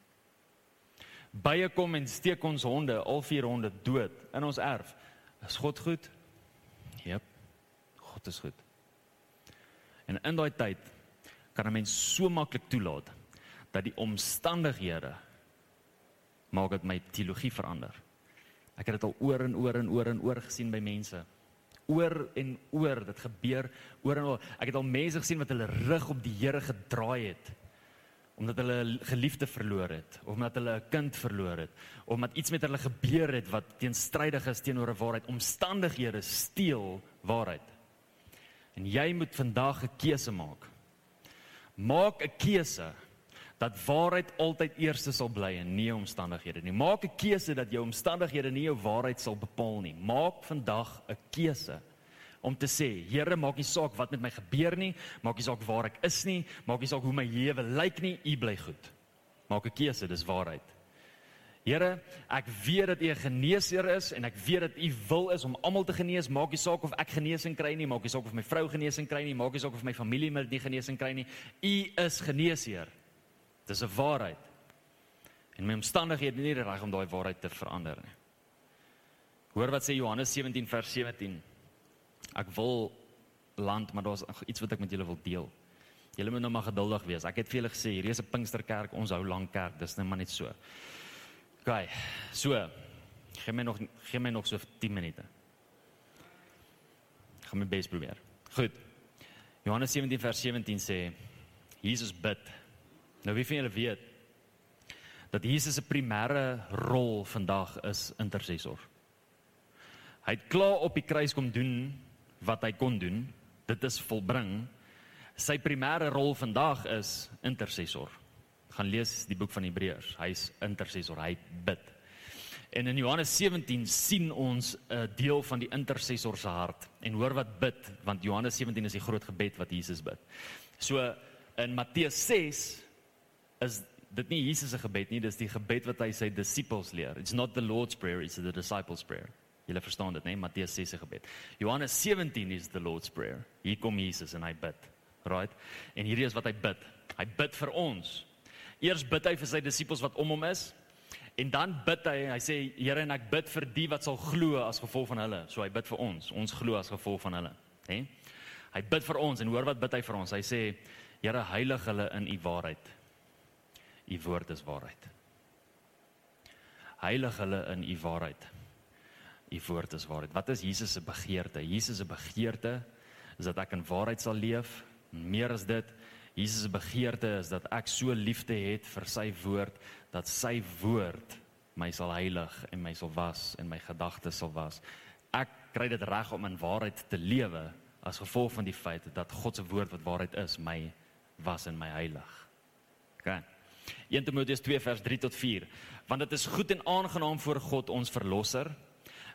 Bye kom en steek ons honde, al vier honde dood in ons erf. Is God goed? Jep. God is goed. En in daai tyd kan 'n mens so maklik toelaat dat die omstandighede maak dit my teologie verander. Ek het dit al oor en oor en oor en oor gesien by mense. Oor en oor, dit gebeur oor en oor. Ek het al mense gesien wat hulle rug op die Here gedraai het omdat hulle 'n geliefde verloor het, omdat hulle 'n kind verloor het, omdat iets met hulle gebeur het wat teenstrydig is teenoor 'n waarheid. Omstandighede steel waarheid. En jy moet vandag 'n keuse maak. Maak 'n keuse dat waarheid altyd eerste sal bly en nie omstandighede nie. Maak 'n keuse dat jou omstandighede nie jou waarheid sal bepaal nie. Maak vandag 'n keuse om te sê, Here, maak nie saak wat met my gebeur nie, maak nie saak waar ek is nie, maak nie saak hoe my lewe lyk nie, U bly goed. Maak 'n keuse, dis waarheid. Here, ek weet dat U 'n geneesheer is en ek weet dat U wil is om almal te genees. Maak nie saak of ek genesing kry nie, maak nie saak of my vrou genesing kry nie, maak nie saak of my familie met nie genesing kry nie. U is geneesheer. Dis 'n waarheid. En my omstandighede nie reg om daai waarheid te verander nie. Hoor wat sê Johannes 17 vers 17. Ek wil land, maar daar's iets wat ek met julle wil deel. Julle moet nou maar geduldig wees. Ek het vir julle gesê, hier is 'n Pinksterkerk, ons hou lank kerk, dis net maar net so. OK. So. Gee my nog gee my nog so 10 minute. Ek gaan my bes probeer. Goed. Johannes 17 vers 17 sê Jesus bid. Nou wie van julle weet dat Jesus se primêre rol vandag is intercessor. Hy het klaar op die kruis kom doen wat hy kon doen. Dit is volbring. Sy primêre rol vandag is intercessor. Gaan lees die boek van Hebreërs. Hy's intercessor. Hy bid. En in Johannes 17 sien ons 'n deel van die intercessor se hart. En hoor wat bid, want Johannes 17 is die groot gebed wat Jesus bid. So in Matteus 6 is dit nie Jesus se gebed nie, dis die gebed wat hy sy disippels leer. It's not the Lord's prayer, it's the disciples prayer. Julle verstaan dit, né? Nee? Matteus 6 se gebed. Johannes 17 is the Lord's prayer. Hier kom Jesus en hy bid. Right? En hierdie is wat hy bid. Hy bid vir ons. Eers bid hy vir sy disippels wat om hom is. En dan bid hy, hy sê Here en ek bid vir die wat sal glo as gevolg van hulle. So hy bid vir ons. Ons glo as gevolg van hulle, hè? Hy bid vir ons en hoor wat bid hy vir ons? Hy sê Here heilig hulle in u waarheid. U woord is waarheid. Heilig hulle in u waarheid u woord is waarheid. Wat is Jesus se begeerte? Jesus se begeerte is dat ek in waarheid sal leef. Meer as dit, Jesus se begeerte is dat ek so liefde het vir sy woord dat sy woord my sal heilig en my sal was en my gedagtes sal was. Ek kry dit reg om in waarheid te lewe as gevolg van die feit dat God se woord wat waarheid is, my was en my heilig. OK. 1 Timoteus 2 vers 3 tot 4. Want dit is goed en aangenaam voor God ons verlosser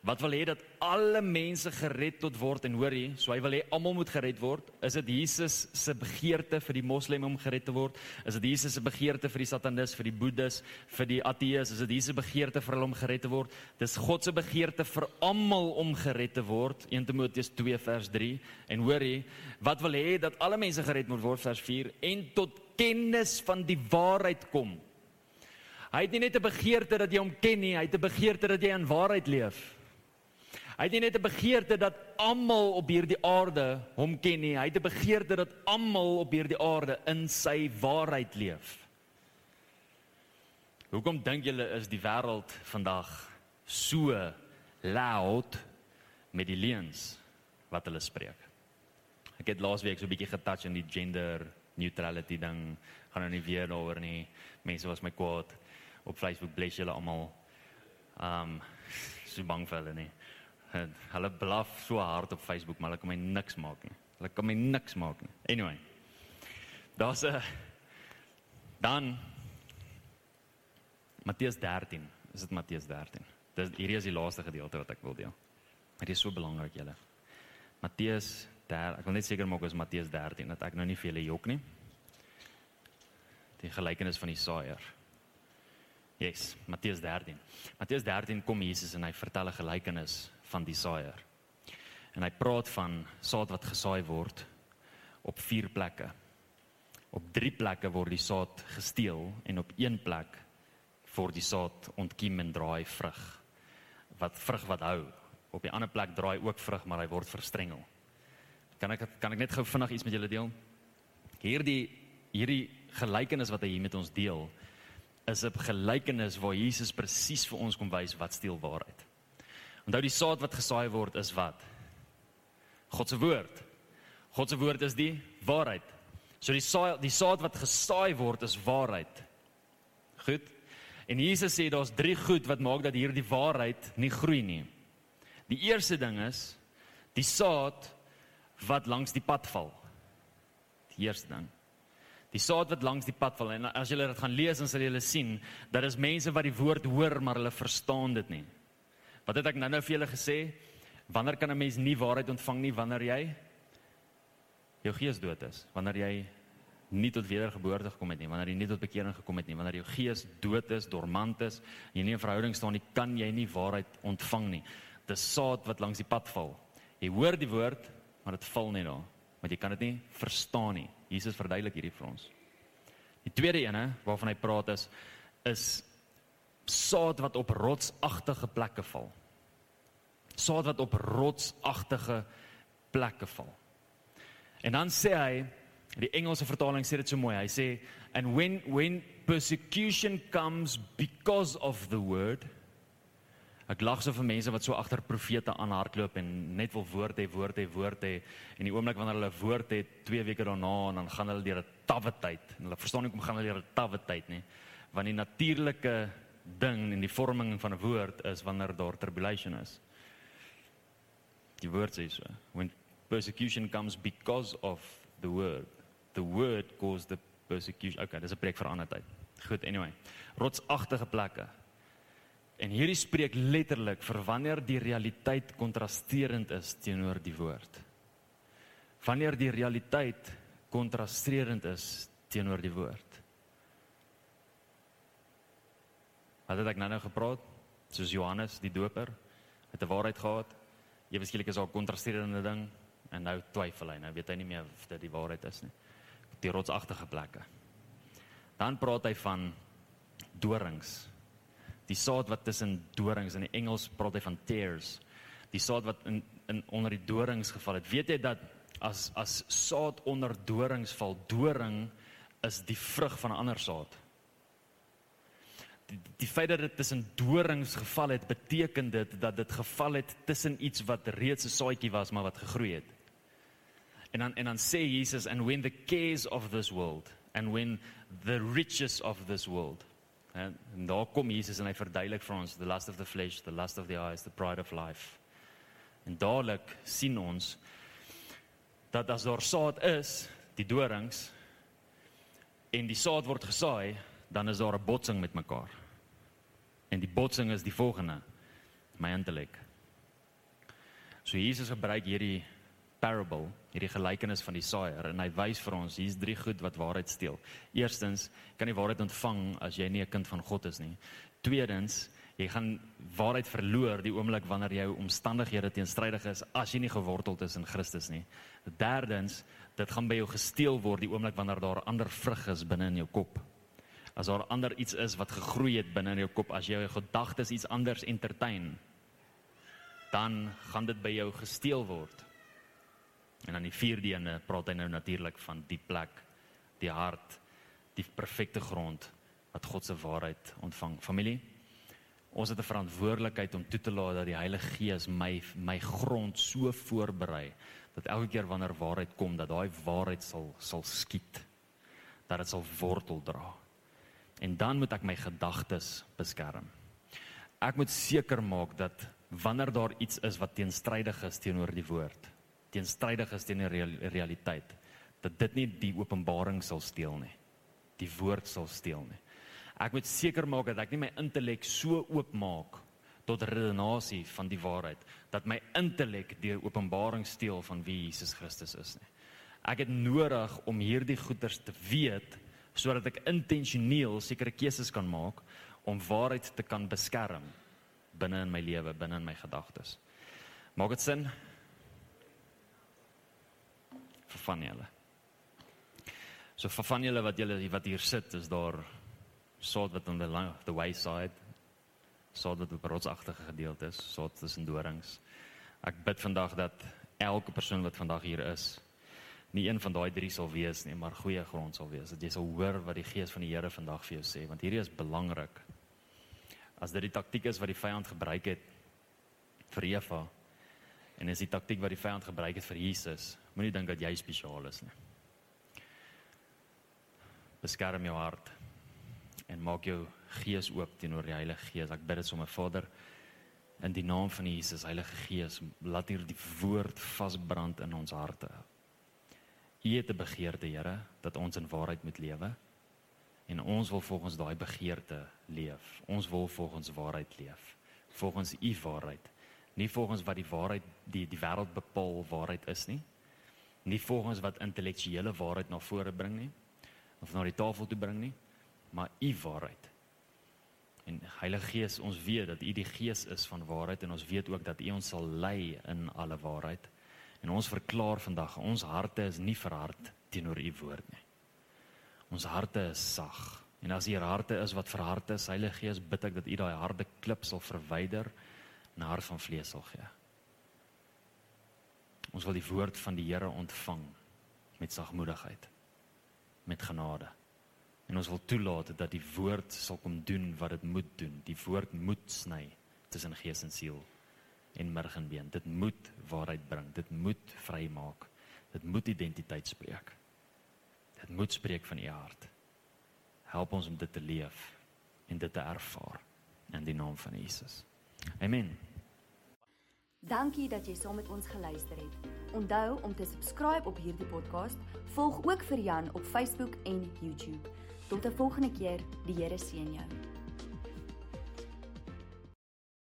wat wil hê dat alle mense gered tot word en hoor hier, so hy wil hê almal moet gered word. Is dit Jesus se begeerte vir die moslem om gered te word? Is dit Jesus se begeerte vir die satanis, vir die boeddhis, vir die ateës? Is dit Jesus se begeerte vir hulle om gered te word? Dis God se begeerte vir almal om gered te word. 1 Timoteus 2 vers 3. En hoor hier, wat wil hê dat alle mense gered moet word vers 4 en tot kennis van die waarheid kom. Hy het nie net 'n begeerte dat jy hom ken nie, hy het 'n begeerte dat jy in waarheid leef. Hy het nie net 'n begeerte dat almal op hierdie aarde hom ken nie. Hy het 'n begeerte dat almal op hierdie aarde in sy waarheid leef. Hoekom dink julle is die wêreld vandag so loud met die leuns wat hulle spreek? Ek het laasweek so 'n bietjie getouch in die gender neutrality ding. Gaan nou nie weer daaroor nie. Mense was my kwaad op Facebook bless julle almal. Um so bang vir hulle nie. Hulle blaf so hard op Facebook, maar hulle kan my niks maak nie. Hulle kan my niks maak nie. Anyway. Daar's 'n dan Matteus 13. Is dit Matteus 13? Dis hierdie is die laaste gedeelte wat ek wil deel. Dit is so belangrik julle. Matteus daar, ek wil net seker maak is Matteus 13 dat ek nou nie vir julle jok nie. Die gelykenis van die saaier. Yes, Matteus 13. Matteus 13 kom Jesus en hy vertel 'n gelykenis van die saaier. En hy praat van saad wat gesaai word op vier plekke. Op drie plekke word die saad gesteel en op een plek word die saad ontkiem en draai vrug. Wat vrug wat hou. Op die ander plek draai ook vrug, maar hy word verstrengel. Kan ek kan ek net gou vinnig iets met julle deel? Hierdie hierdie gelykenis wat hy hier met ons deel is 'n gelykenis waar Jesus presies vir ons kom wys wat steel waarheid. Onthou die saad wat gesaai word is wat? God se woord. God se woord is die waarheid. So die saad die saad wat gesaai word is waarheid. Goed. En Jesus sê daar's drie goed wat maak dat hierdie waarheid nie groei nie. Die eerste ding is die saad wat langs die pad val. Die eerste ding. Die saad wat langs die pad val en as julle dit gaan lees dan sal julle sien dat is mense wat die woord hoor maar hulle verstaan dit nie. Wat het ek nou-nou vir julle gesê? Wanneer kan 'n mens nie waarheid ontvang nie wanneer jy jou gees dood is, wanneer jy nie tot wedergeboorte gekom het nie, wanneer jy nie tot bekering gekom het nie, wanneer jou gees dood is, dormant is, jy nie in verhouding staan nie, kan jy nie waarheid ontvang nie. Dis saad wat langs die pad val. Jy hoor die woord, maar dit val nie daar, want jy kan dit nie verstaan nie. Jesus verduidelik hierdie vir ons. Die tweede ene waarvan hy praat is is saad wat op rotsagtige plekke val saad wat op rotsagtige plekke val. En dan sê hy, die Engelse vertaling sê dit so mooi. Hy sê and when when persecution comes because of the word Ek lag so vir mense wat so agter profete aanhardloop en net wil woord hê, woord hê, woord hê en die oomblik wanneer hulle woord het 2 weke daarna en dan gaan hulle deur 'n tawwe tyd en hulle verstaan nie hoe gaan hulle deur 'n tawwe tyd nie want die natuurlike ding in die vorming van 'n woord is wanneer daar tribulation is. Die woord sê so. When persecution comes because of the word, the word caused the persecution. Okay, dis 'n preek vir 'n ander tyd. Goed, anyway. Rotsagtige plekke. En hierdie spreek letterlik vir wanneer die realiteit kontrasterend is teenoor die woord. Wanneer die realiteit kontrasterend is teenoor die woord. Het ek nou nou gepraat? Soos Johannes die doper het 'n waarheid gehad ewe skielik is daar 'n kontrasterende ding en nou twyfel hy. Nou weet hy nie meer of dit die waarheid is nie. Die rotsagtige plekke. Dan praat hy van dorings. Die saad wat tussen dorings in die Engels praat hy van tares. Die saad wat in in onder die dorings geval het. Weet jy dat as as saad onder dorings val, doring is die vrug van 'n ander saad die, die feit dat dit tussen dorings geval het, beteken dit dat dit geval het tussen iets wat reeds 'n saadjie was maar wat gegroei het. En dan en dan sê Jesus and when the cares of this world and when the riches of this world en, en daar kom Jesus en hy verduidelik vir ons the lust of the flesh, the lust of the eyes, the pride of life. En dadelik sien ons dat as daar saad is, die dorings en die saad word gesaai, dan is daar 'n botsing met mekaar. En die botsing is die volgende: my intellek. So Jesus gebruik hierdie parable, hierdie gelykenis van die saaier en hy wys vir ons hier's drie goed wat waarheid steel. Eerstens, kan jy waarheid ontvang as jy nie 'n kind van God is nie. Tweedens, jy gaan waarheid verloor die oomblik wanneer jou omstandighede teenstrydig is as jy nie geworteld is in Christus nie. Derdens, dit gaan by jou gesteel word die oomblik wanneer daar ander vrug is binne in jou kop as daar ander iets is wat gegroei het binne in jou kop as jy jou gedagtes iets anders entertain dan gaan dit by jou gesteel word. En dan die vierde ene praat hy nou natuurlik van die plek die hart die perfekte grond wat God se waarheid ontvang. Familie ons het 'n verantwoordelikheid om toe te laat dat die Heilige Gees my my grond so voorberei dat elke keer wanneer waarheid kom dat daai waarheid sal sal skiet dat dit sal wortel dra En dan moet ek my gedagtes beskerm. Ek moet seker maak dat wanneer daar iets is wat teenstrydig is teenoor die woord, teenstrydig is teenoor die realiteit, dat dit nie die openbaring sal steel nie. Die woord sal steel nie. Ek moet seker maak dat ek nie my intellek so oopmaak tot redenasie van die waarheid dat my intellek die openbaring steel van wie Jesus Christus is nie. Ek het nodig om hierdie goeders te weet sodat ek intentioneel sekere keuses kan maak om waarheid te kan beskerm binne in my lewe, binne in my gedagtes. Maak dit sin? Vir van julle. So vir van julle wat julle wat hier sit, is daar soort wat aan die the wayside soort wat op rotsagtige gedeeltes, soort tussen dorings. Ek bid vandag dat elke persoon wat vandag hier is, nie een van daai drie sal wees nie, maar goeie grond sal wees. Dat jy sal hoor wat die Gees van die Here vandag vir jou sê, want hierdie is belangrik. As dit die taktiek is wat die vyand gebruik het vir Eva en is die taktiek wat die vyand gebruik het vir Jesus, moenie dink dat jy spesiaal is nie. Beskerm jou hart en maak jou gees oop teenoor die Heilige Gees. Ek bid dit sommer Vader in die naam van Jesus, Heilige Gees, laat hierdie woord vasbrand in ons harte. U het 'n begeerte, Here, dat ons in waarheid moet lewe. En ons wil volgens daai begeerte leef. Ons wil volgens waarheid leef. Volgens u waarheid. Nie volgens wat die waarheid die die wêreld bepaal waarheid is nie. Nie volgens wat intellektuele waarheid na vore bring nie of na die tafel toe bring nie, maar u waarheid. En Heilige Gees, ons weet dat u die gees is van waarheid en ons weet ook dat u ons sal lei in alle waarheid. En ons verklaar vandag, ons harte is nie verhard teenoor u woord nie. Ons harte is sag. En as hier harte is wat verhard is, Heilige Gees, bid ek dat u daai harde klip sal verwyder en hart van vlees sal gee. Ons wil die woord van die Here ontvang met sagmoedigheid, met genade. En ons wil toelaat dat die woord sal kom doen wat dit moet doen. Die woord moet sny tussen gees en siel en merg en been. Dit moet waarheid bring. Dit moet vrymaak. Dit moet identiteit spreek. Dit moet spreek van u hart. Help ons om dit te leef en dit te ervaar in die naam van Jesus. Amen. Dankie dat jy saam met ons geluister het. Onthou om te subscribe op hierdie podcast. Volg ook vir Jan op Facebook en YouTube. Tot 'n volgende keer. Die Here seën jou.